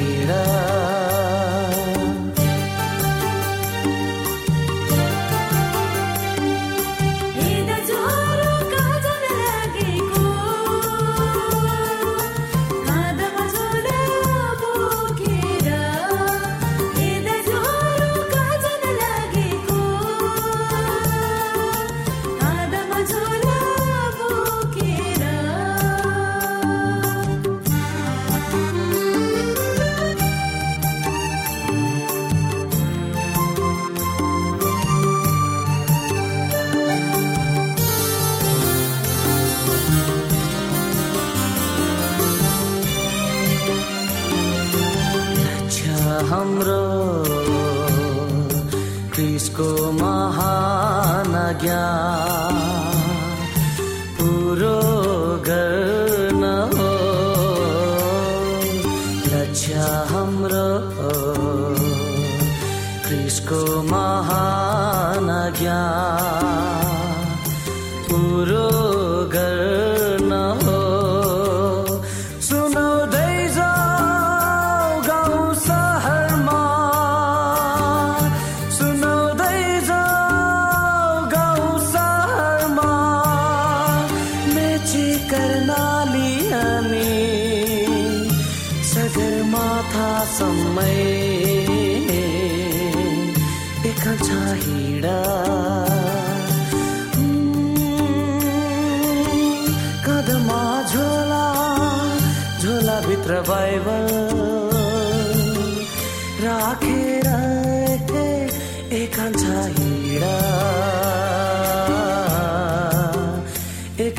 Mira. पुरो गर्न हो। लक्ष्य हाम्रो। क्रिसको महान ज्ञान।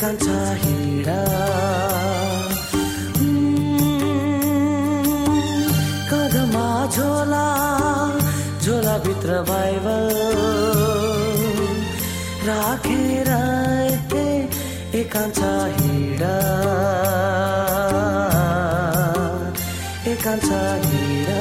एकांशा हिडा कदमा झोला झोला भित्र बाइबल। राखेर एकांशा हिडा एकांशा हिडा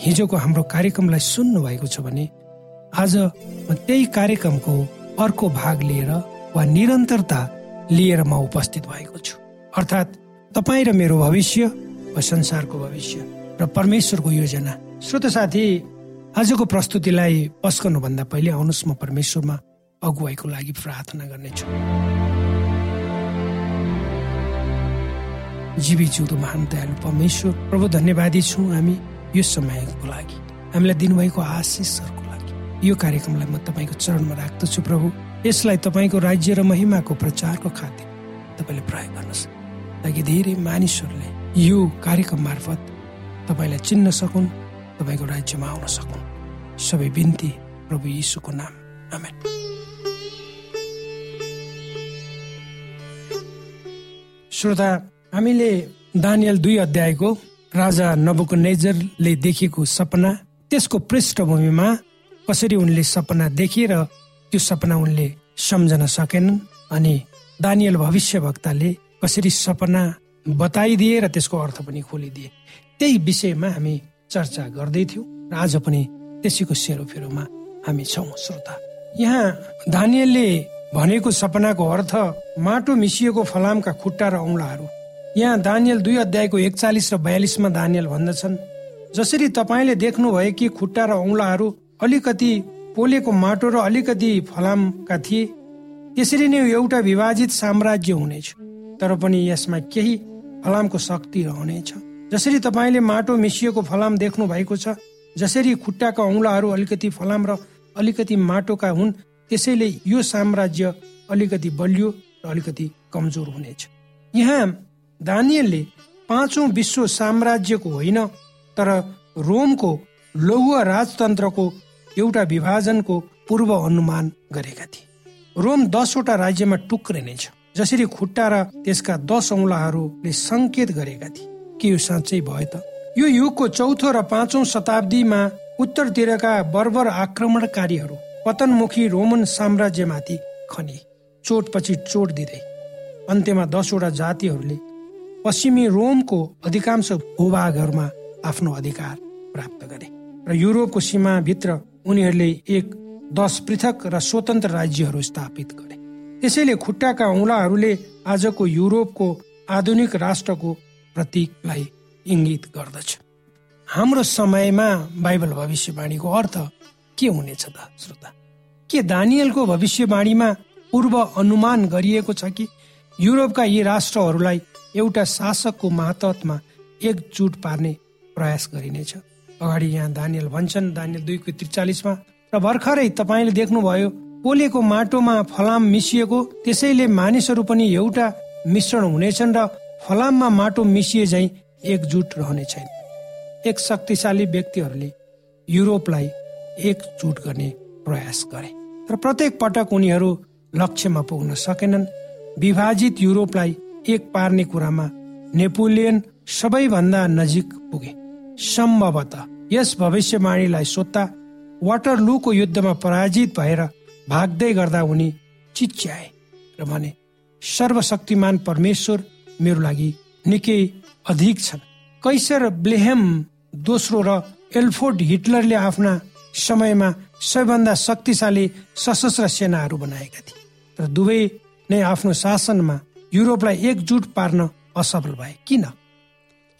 हिजोको हाम्रो कार्यक्रमलाई सुन्नु भएको छ भने आज म त्यही कार्यक्रमको अर्को भाग लिएर वा निरन्तरता लिएर म उपस्थित भएको छु। अर्थात् तपाईँ र मेरो भविष्य वा संसारको भविष्य र परमेश्वरको योजना। श्रोत साथी आजको प्रस्तुतिलाई पस्कनुभन्दा पहिले आउनुहोस् म परमेश्वरमा अगुवाईको लागि प्रार्थना गर्नेछु। जीवी जिउँदो महान दयालु परमेश्वर प्रभु धन्यवादी छौँ हामी। यो समयको लागि हामीलाई दिनुभएको आशिषहरूको लागि। यो कार्यक्रमलाई म तपाईँको चरणमा राख्दछु प्रभु। यसलाई तपाईँको राज्य र महिमाको प्रचारको खातिर तपाईँले प्रयोग गर्नुहोस् ताकि धेरै मानिसहरूले यो कार्यक्रम मार्फत तपाईँलाई चिन्न सकुन् तपाईँको राज्यमा आउन सकुन्। सबै बिन्ती प्रभु यीशुको नाम। आमेन। श्रोता हामीले दानियल दुई अध्यायको राजा नबुको नेजरले देखेको सपना त्यसको पृष्ठभूमिमा कसरी उनले सपना देखे र त्यो सपना उनले सम्झन सकेनन् अनि दानियल भविष्य वक्ताले कसरी सपना बताइदिए र त्यसको अर्थ पनि खोलिदिए। त्यही विषयमा हामी चर्चा गर्दै थियौँ र आज पनि त्यसैको सेरोफेरोमा हामी छौँ श्रोता। यहाँ दानियलले भनेको सपनाको अर्थ माटो मिसिएको फलामका खुट्टा र औँलाहरू यहाँ दानियल दुई अध्यायको एकचालिस र बयालिसमा दानियल भन्दछन्। जसरी तपाईँले देख्नुभयो कि खुट्टा र औँलाहरू अलिकति पोलेको माटो र अलिकति फलामका थिए त्यसरी नै एउटा विभाजित साम्राज्य हुनेछ तर पनि यसमा केही फलामको शक्ति रहनेछ। जसरी तपाईँले माटो मिसिएको फलाम देख्नु भएको छ जसरी खुट्टाका औँलाहरू अलिकति फलाम र अलिकति माटोका हुन् त्यसैले यो साम्राज्य अलिकति बलियो र अलिकति कमजोर हुनेछ। यहाँ दानियलले पाँचौं विश्व साम्राज्यको होइन तर रोमको लौह राजतन्त्रको एउटा विभाजनको पूर्व अनुमान गरेका थिए। रोम दसवटा राज्यमा टुक्रिनेछ जसरी खुट्टा र त्यसका दस औंलाहरूले संकेत गरेका थिए। के यो साँच्चै भयो त? यो युगको चौथो र पाँचौं शताब्दीमा उत्तरतिरका बर्बर आक्रमणकारीहरू पतनमुखी रोमन साम्राज्यमाथि खने चोटपछि चोट दिँदै अन्त्यमा दसवटा जातिहरूले पश्चिमी रोमको अधिकांश भूभागहरूमा आफ्नो अधिकार प्राप्त गरे र युरोपको सीमाभित्र उनीहरूले एक दस पृथक र स्वतन्त्र राज्यहरू स्थापित गरे। त्यसैले खुट्टाका औँलाहरूले आजको युरोपको आधुनिक राष्ट्रको प्रतीकलाई इङ्गित गर्दछ। हाम्रो समयमा बाइबल भविष्यवाणीको अर्थ के हुनेछ त श्रोता? के दानियलको भविष्यवाणीमा पूर्व अनुमान गरिएको छ कि युरोपका यी राष्ट्रहरूलाई एउटा शासकको मातहतमा एकजुट पार्ने प्रयास गरिनेछ। अगाडि यहाँ दानियल भन्छन् दानियल दुईको त्रिचालिसमा र भर्खरै तपाईँले देख्नुभयो पोलेको माटोमा फलाम मिसिएको त्यसैले मानिसहरू पनि एउटा मिश्रण हुनेछन् र फलाममा माटो मिसिए झै एकजुट रहने छैन। एक शक्तिशाली व्यक्तिहरूले युरोपलाई एकजुट गर्ने प्रयास गरे। र प्रत्येक पटक उनीहरू लक्ष्यमा पुग्न सकेनन्। विभाजित युरोपलाई एक पार्ने कुरामा नेपोलियन सबैभन्दा नजिक पुगे। सम्भवत यस भविष्यवाणीलाई सोद्धा वाटर लुको युद्धमा पराजित भएर भाग्दै गर्दा उनी चिच्याए र भने सर्वशक्तिमान परमेश्वर मेरो लागि निकै अधिक छन्। कैसर ब्लेहेम दोस्रो र एल्फोर्ड हिटलरले आफ्ना समयमा सबैभन्दा शक्तिशाली सशस्त्र सेनाहरू बनाएका थिए। र दुवै नै आफ्नो शासनमा युरोपलाई एकजुट पार्न असफल भए। किन?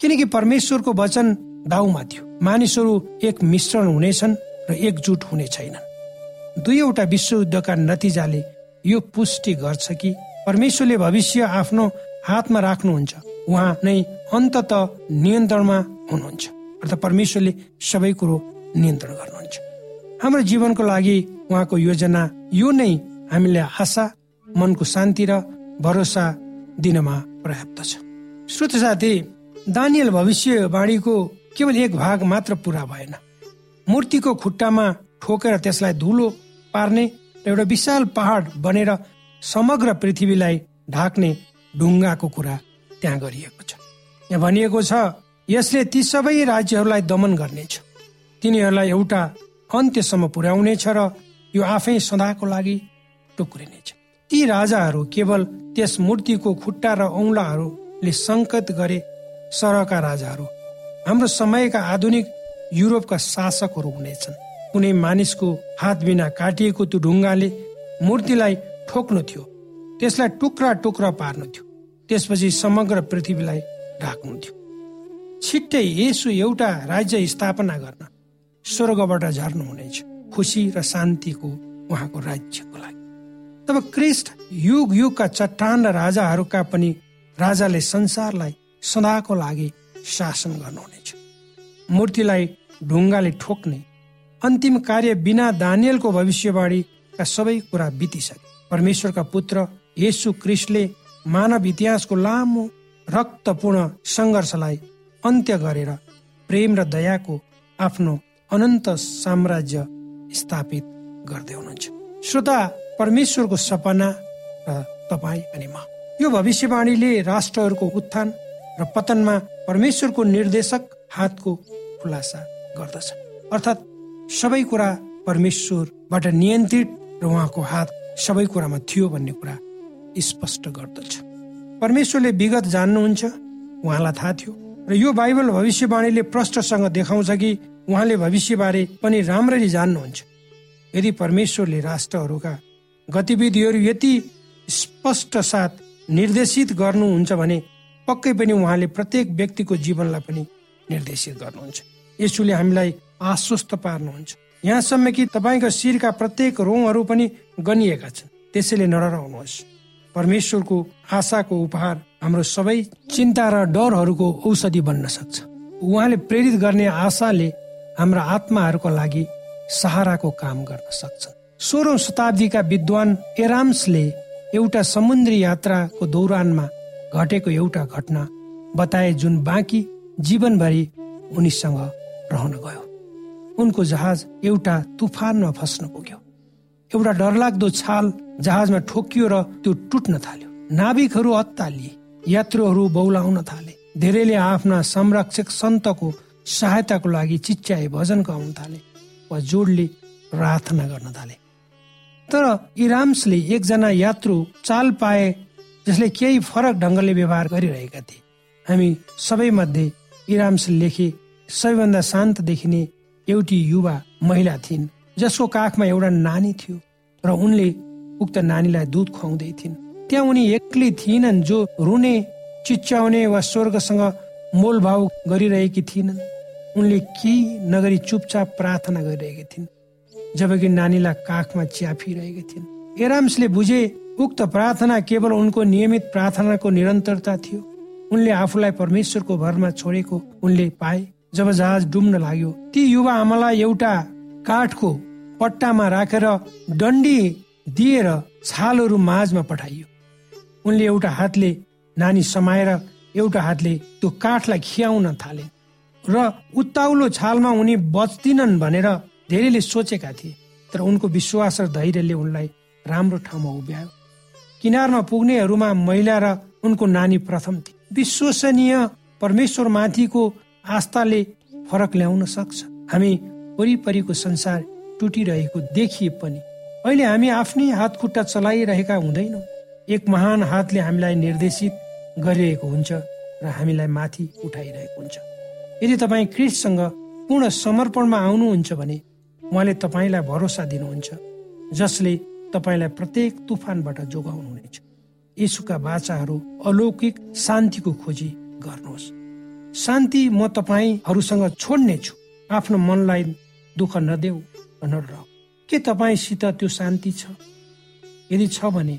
किनकि परमेश्वरको वचन दाउमा थियो। मानिसहरू एक मिश्रण हुनेछन् र एकजुट हुने छैनन्। दुईवटा विश्वयुद्धका नतिजाले यो पुष्टि गर्छ कि परमेश्वरले भविष्य आफ्नो हातमा राख्नुहुन्छ। उहाँ नै अन्तत नियन्त्रणमा हुनुहुन्छ। अर्थात् परमेश्वरले सबै कुरो नियन्त्रण गर्नुहुन्छ। हाम्रो जीवनको लागि उहाँको योजना यो नै हामीलाई आशा मनको शान्ति र भरोसा दिनमा पर्याप्त छ। श्रोत साथी दानियल भविष्यवाणीको केवल एक भाग मात्र पुरा भएन। मूर्तिको खुट्टामा ठोकेर त्यसलाई धुलो पार्ने र एउटा विशाल पहाड बनेर समग्र पृथ्वीलाई ढाक्ने ढुङ्गाको कुरा त्यहाँ गरिएको छ। यहाँ भनिएको छ यसले ती सबै राज्यहरूलाई दमन गर्नेछ। तिनीहरूलाई एउटा अन्त्यसम्म पुर्याउनेछ र यो आफै सदाको लागि टुक्रिनेछ। ती राजाहरू केवल त्यस मूर्तिको खुट्टा र औंलाहरूले सङ्केत गरे सरका राजाहरू। हाम्रो समयका आधुनिक युरोपका शासकहरू हुनेछन्। कुनै मानिसको हात बिना काटिएको त्यो ढुङ्गाले मूर्तिलाई ठोक्नु थियो। त्यसलाई टुक्रा टुक्रा पार्नु थियो। त्यसपछि समग्र पृथ्वीलाई ढाक्नु थियो छिट्टै यसो एउटा राज्य स्थापना गर्न स्वर्गबाट झर्नुहुनेछ। खुसी र शान्तिको उहाँको राज्यको लागि। तब क्रिस्ट युग युगका चट्टान र राजाहरूका पनि राजाले संसारलाई सदाको लागि शासन गर्नुहुनेछ। मूर्तिलाई ढुङ्गाले ठोक्ने अन्तिम कार्य बिना दानियलको भविष्यवाणीका सबै कुरा बितिसके। परमेश्वरका पुत्र येसु क्रिस्टले मानव इतिहासको लामो रक्तपूर्ण सङ्घर्षलाई अन्त्य गरेर प्रेम र दयाको आफ्नो अनन्त साम्राज्य स्थापित गर्दै हुनुहुन्छ श्रोता परमेश्वरको सपना र तपाईँ अनि म। यो भविष्यवाणीले राष्ट्रहरूको उत्थान र पतनमा परमेश्वरको निर्देशक हातको खुलासा गर्दछ। अर्थात् सबै कुरा परमेश्वरबाट नियन्त्रित र उहाँको हात सबै कुरामा थियो भन्ने कुरा स्पष्ट गर्दछ। परमेश्वरले विगत जान्नुहुन्छ उहाँलाई थाहा थियो। र यो बाइबल भविष्यवाणीले प्रष्टसँग देखाउँछ कि उहाँले भविष्यबारे पनि राम्ररी जान्नुहुन्छ। यदि परमेश्वरले राष्ट्रहरूका गतिविधिहरू यति स्पष्ट साथ निर्देशित गर्नुहुन्छ भने पक्कै पनि उहाँले प्रत्येक व्यक्तिको जीवनलाई पनि निर्देशित गर्नुहुन्छ। यसुले हामीलाई आश्वस्त पार्नुहुन्छ। यहाँसम्म कि तपाईँको शिरका प्रत्येक रोङहरू पनि गनिएका छन्। त्यसैले नडराउनुहोस् परमेश्वरको आशाको उपहार हाम्रो सबै चिन्ता र डरहरूको औषधि बन्न सक्छ। उहाँले प्रेरित गर्ने आशाले हाम्रा आत्माहरूको लागि सहाराको काम गर्न सक्छ सोह्रौं शताब्दीका विद्वान एराम्सले एउटा समुद्री यात्राको दौरानमा घटेको एउटा घटना बताए जुन बाँकी जीवनभरि उनीसँग रहन गयो। उनको जहाज एउटा तुफानमा फस्न पुग्यो। एउटा डरलाग्दो छाल जहाजमा ठोकियो र त्यो टुट्न थाल्यो। नाविकहरू अत्तालिए यात्रुहरू बौलाउन थाले। धेरैले आफ्ना संरक्षक सन्तको सहायताको लागि चिच्याए भजन गाउन थाले वा जोडले प्रार्थना गर्न थाले। तर इराम्सले एकजना यात्रु चाल पाए जसले केही फरक ढङ्गले व्यवहार गरिरहेका थिए। हामी सबै मध्ये इराम्स लेखे सबैभन्दा शान्त देखिने एउटी युवा महिला थिइन् जसको काखमा एउटा नानी थियो र उनले उक्त नानीलाई दुध खुवाउँदै थिइन्। त्यहाँ उनी एक्लै थिएनन् जो रुने चिच्याउने वा स्वर्गसँग मोलभाव गरिरहेकी थिएनन्। उनले केही नगरी चुपचाप प्रार्थना गरिरहेकी थिइन्। जबकि नानीलाई काखमा च्याफिरहेकी थिइन् एराम्सले बुझे उक्त प्रार्थना केवल उनको नियमित प्रार्थनाको निरन्तरता थियो। उनले आफूलाई परमेश्वरको भरमा छोडेको उनले पाए। जब जहाज डुब्न लाग्यो ती युवा आमालाई एउटा काठको पट्टामा राखेर डन्डी दिएर छालहरू माझमा पठाइयो। उनले एउटा हातले नानी समाएर एउटा हातले त्यो काठलाई खियाउन थाले र उत्ताउलो छालमा उनी बच्दिनन् भनेर धेरैले सोचेका थिए तर उनको विश्वास र धैर्यले उनलाई राम्रो ठाउँमा उभ्यायो। किनारमा पुग्नेहरूमा महिला र उनको नानी प्रथम थिए। विश्वसनीय परमेश्वर माथिको आस्थाले फरक ल्याउन सक्छ। हामी वरिपरिको संसार टुटिरहेको देखिए पनि। अहिले हामी आफ्नै हात खुट्टा चलाइरहेका हुँदैनौँ। एक महान हातले हामीलाई निर्देशित गरिरहेको हुन्छ र हामीलाई माथि उठाइरहेको हुन्छ। यदि तपाईँ क्रिससँग पूर्ण समर्पणमा आउनुहुन्छ भने उहाँले तपाईँलाई भरोसा दिनुहुन्छ जसले तपाईँलाई प्रत्येक तुफानबाट जोगाउनुहुनेछ यसुका बाचाहरू अलौकिक शान्तिको खोजी गर्नुहोस्। शान्ति म तपाईँहरूसँग छोड्ने छु। आफ्नो मनलाई दुःख नदेऊ र नडराउ के तपाईँसित त्यो शान्ति छ? यदि छ भने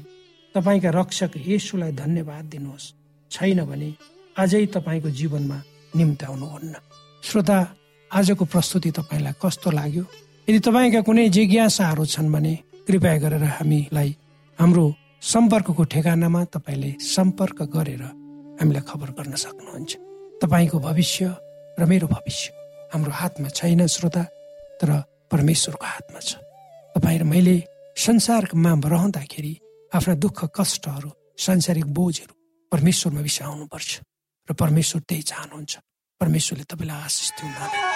तपाईँका रक्षक यसुलाई धन्यवाद दिनुहोस्। छैन भने अझै तपाईँको जीवनमा निम्ताउनुहुन्न श्रोता आजको प्रस्तुति तपाईँलाई कस्तो लाग्यो? यदि तपाईँका कुनै जिज्ञासाहरू छन् भने कृपया गरेर हामीलाई हाम्रो सम्पर्कको ठेगानामा तपाईँले सम्पर्क गरेर हामीलाई खबर गर्न सक्नुहुन्छ। तपाईँको भविष्य र मेरो भविष्य हाम्रो हातमा छैन श्रोता तर परमेश्वरको हातमा छ। तपाईँ र मैले संसारमा रहँदाखेरि आफ्ना दुःख कष्टहरू सांसारिक बोझहरू परमेश्वरमा पर्छ र परमेश्वर त्यही चाहनुहुन्छ। परमेश्वरले तपाईँलाई आशिष दिनु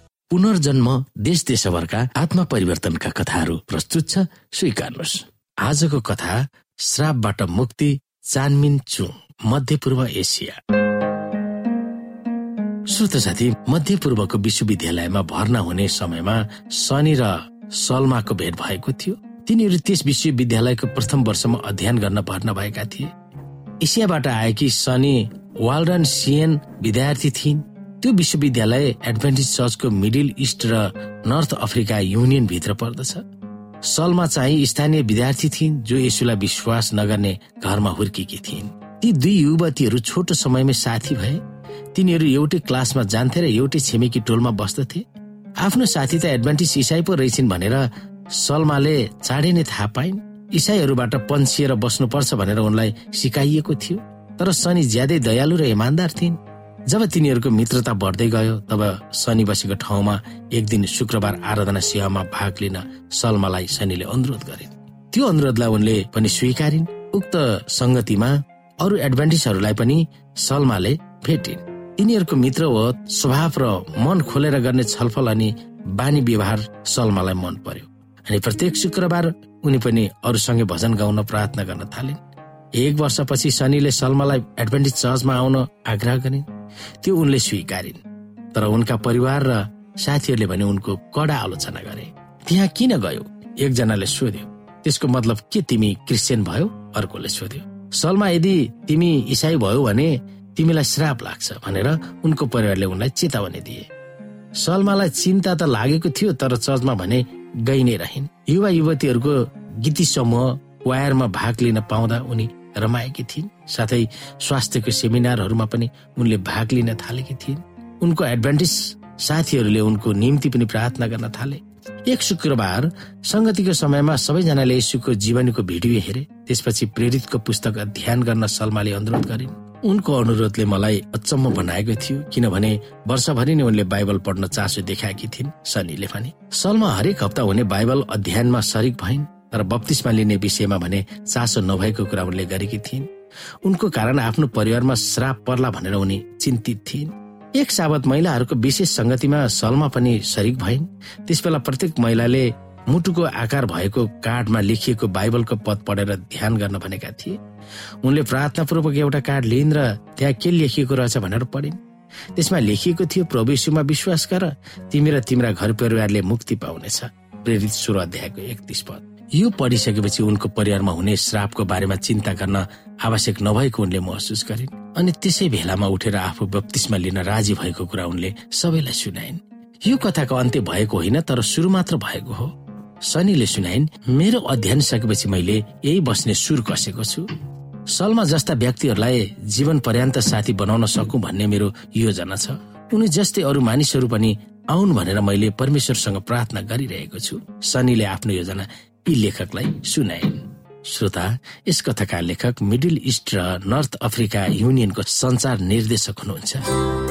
पुनर्जन्म देश देशभरका आत्मा परिवर्तनका कथाहरू प्रस्तुत छ। स्वीकार्नुहोस्। आजको कथा श्रापबाट मुक्ति चानमिन चु मध्य पूर्व एसिया। श्रोत साथी मध्य पूर्वको विश्वविद्यालयमा भर्ना हुने समयमा शनि र सलमाको भेट भएको थियो। तिनीहरू त्यस विश्वविद्यालयको प्रथम वर्षमा अध्ययन गर्न भर्ना भएका थिए। एसियाबाट आएकी सनी वाल्डन सिएन विद्यार्थी थिइन्। त्यो विश्वविद्यालय एडभेन्टिज चर्चको मिडिल इस्ट र नर्थ अफ्रिका युनियन भित्र पर्दछ। सलमा चाहिँ स्थानीय विद्यार्थी थिइन् जो यसुलाई विश्वास नगर्ने घरमा हुर्केकी थिइन्। ती दुई युवतीहरू छोटो समयमै साथी भए। तिनीहरू एउटै क्लासमा जान्थे र एउटै छिमेकी टोलमा बस्दथे। आफ्नो साथी त एडभान्टेज इसाई पो रहेछन् भनेर सलमाले चाँडै नै थाहा पाइन्। इसाईहरूबाट पन्सिएर बस्नुपर्छ भनेर उनलाई सिकाइएको थियो। तर शनि ज्यादै दयालु र इमान्दार थिइन्। जब तिनीहरूको मित्रता बढ्दै गयो तब शनि बसेको ठाउँमा एक दिन शुक्रबार आराधना सेवामा भाग लिन सलमालाई शनिले अनुरोध गरे। त्यो अनुरोधलाई उनले पनि स्वीकारिन्। उक्त संगतिमा अरू एडभान्टेजहरूलाई पनि सलमाले भेटिन्। तिनीहरूको मित्र हो स्वभाव र मन खोलेर गर्ने छलफल अनि बानी व्यवहार सलमालाई मन पर्यो। अनि प्रत्येक शुक्रबार उनी पनि अरूसँगै भजन गाउन प्रार्थना गर्न थालिन्। एक वर्षपछि शनिले सलमालाई एडभान्टेज चर्चमा आउन आग्रह गरिन्। त्यो उनले स्वीकारिन्। तर उनका परिवार र साथीहरूले भने उनको कडा आलोचना गरे। त्यहाँ किन गयो? एकजनाले सोध्यो। त्यसको मतलब के तिमी क्रिस्चियन भयो? अर्कोले सोध्यो। सलमा यदि तिमी इसाई भयो भने तिमीलाई श्राप लाग्छ भनेर उनको परिवारले उनलाई चेतावनी दिए। सलमालाई चिन्ता त लागेको थियो तर चर्चमा भने गइ नै रहन्। युवा युवतीहरूको गीती समूह वायरमा भाग लिन पाउँदा उनी रमाएकी थिइन्। साथै स्वास्थ्यको सेमिनारहरूमा पनि उनले भाग लिन थालेकी थिइन्। उनको एडभान्टेज साथीहरूले उनको निम्ति पनि प्रार्थना गर्न थाले। एक शुक्रबार संगतिको समयमा सबैजनाले यसुको जीवनीको भिडियो हेरे। त्यसपछि प्रेरितको पुस्तक अध्ययन गर्न सलमाले अनुरोध गरिन्। उनको अनुरोधले मलाई अचम्म बनाएको थियो किनभने वर्षभरि नै उनले बाइबल पढ्न चासो देखाएकी थिइन् सनीले भने सलमा हरेक हप्ता हुने बाइबल अध्ययनमा सरिक भइन्। तर बत्तिसमा लिने विषयमा भने चासो नभएको कुरा उनले गरेकी थिइन्। उनको कारण आफ्नो परिवारमा श्राप पर्ला भनेर उनी चिन्तित थिइन्। एक साबत महिलाहरूको विशेष संगतिमा सलमा पनि सरिक भइन्। त्यसबेला प्रत्येक महिलाले मुटुको आकार भएको कार्डमा लेखिएको बाइबलको पद पढेर ध्यान गर्न भनेका थिए। उनले प्रार्थनापूर्वक एउटा कार्ड लिइन् र त्यहाँ के लेखिएको रहेछ भनेर पढिन्। त्यसमा लेखिएको थियो प्रवेशमा विश्वास गर तिमी र तिम्रा घर परिवारले मुक्ति पाउनेछ। प्रेरित सुरु अध्यायको एकतिस पद। यो पढिसकेपछि उनको परिवारमा हुने श्रापको बारेमा चिन्ता गर्न आवश्यक नभएको उनले महसुस गरिन् अनि त्यसै भेलामा उठेर आफू बत्तिसमा लिन राजी भएको कुरा उनले सबैलाई सुनाइन्। यो कथाको अन्त्य भएको होइन तर सुरु मात्र भएको हो। शनिले सुनाइन् मेरो अध्ययन सकेपछि मैले यही बस्ने सुर कसेको छु। सलमा जस्ता व्यक्तिहरूलाई जीवन पर्यान्त साथी बनाउन सकु भन्ने मेरो योजना छ। उनी जस्तै अरू मानिसहरू पनि आउन् भनेर मैले परमेश्वरसँग प्रार्थना गरिरहेको छु। सनीले आफ्नो योजना यी लेखकलाई सुनाइन्। श्रोता यस कथाका लेखक मिडल इस्ट र नर्थ अफ्रिका युनियनको संचार निर्देशक हुनुहुन्छ।